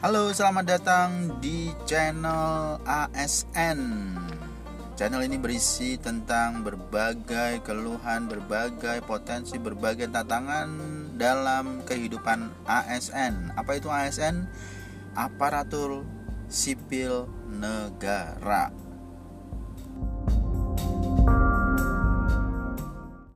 Halo, selamat datang di channel ASN. Channel ini berisi tentang berbagai keluhan, berbagai potensi, berbagai tantangan dalam kehidupan ASN. Apa itu ASN? Aparatur sipil negara.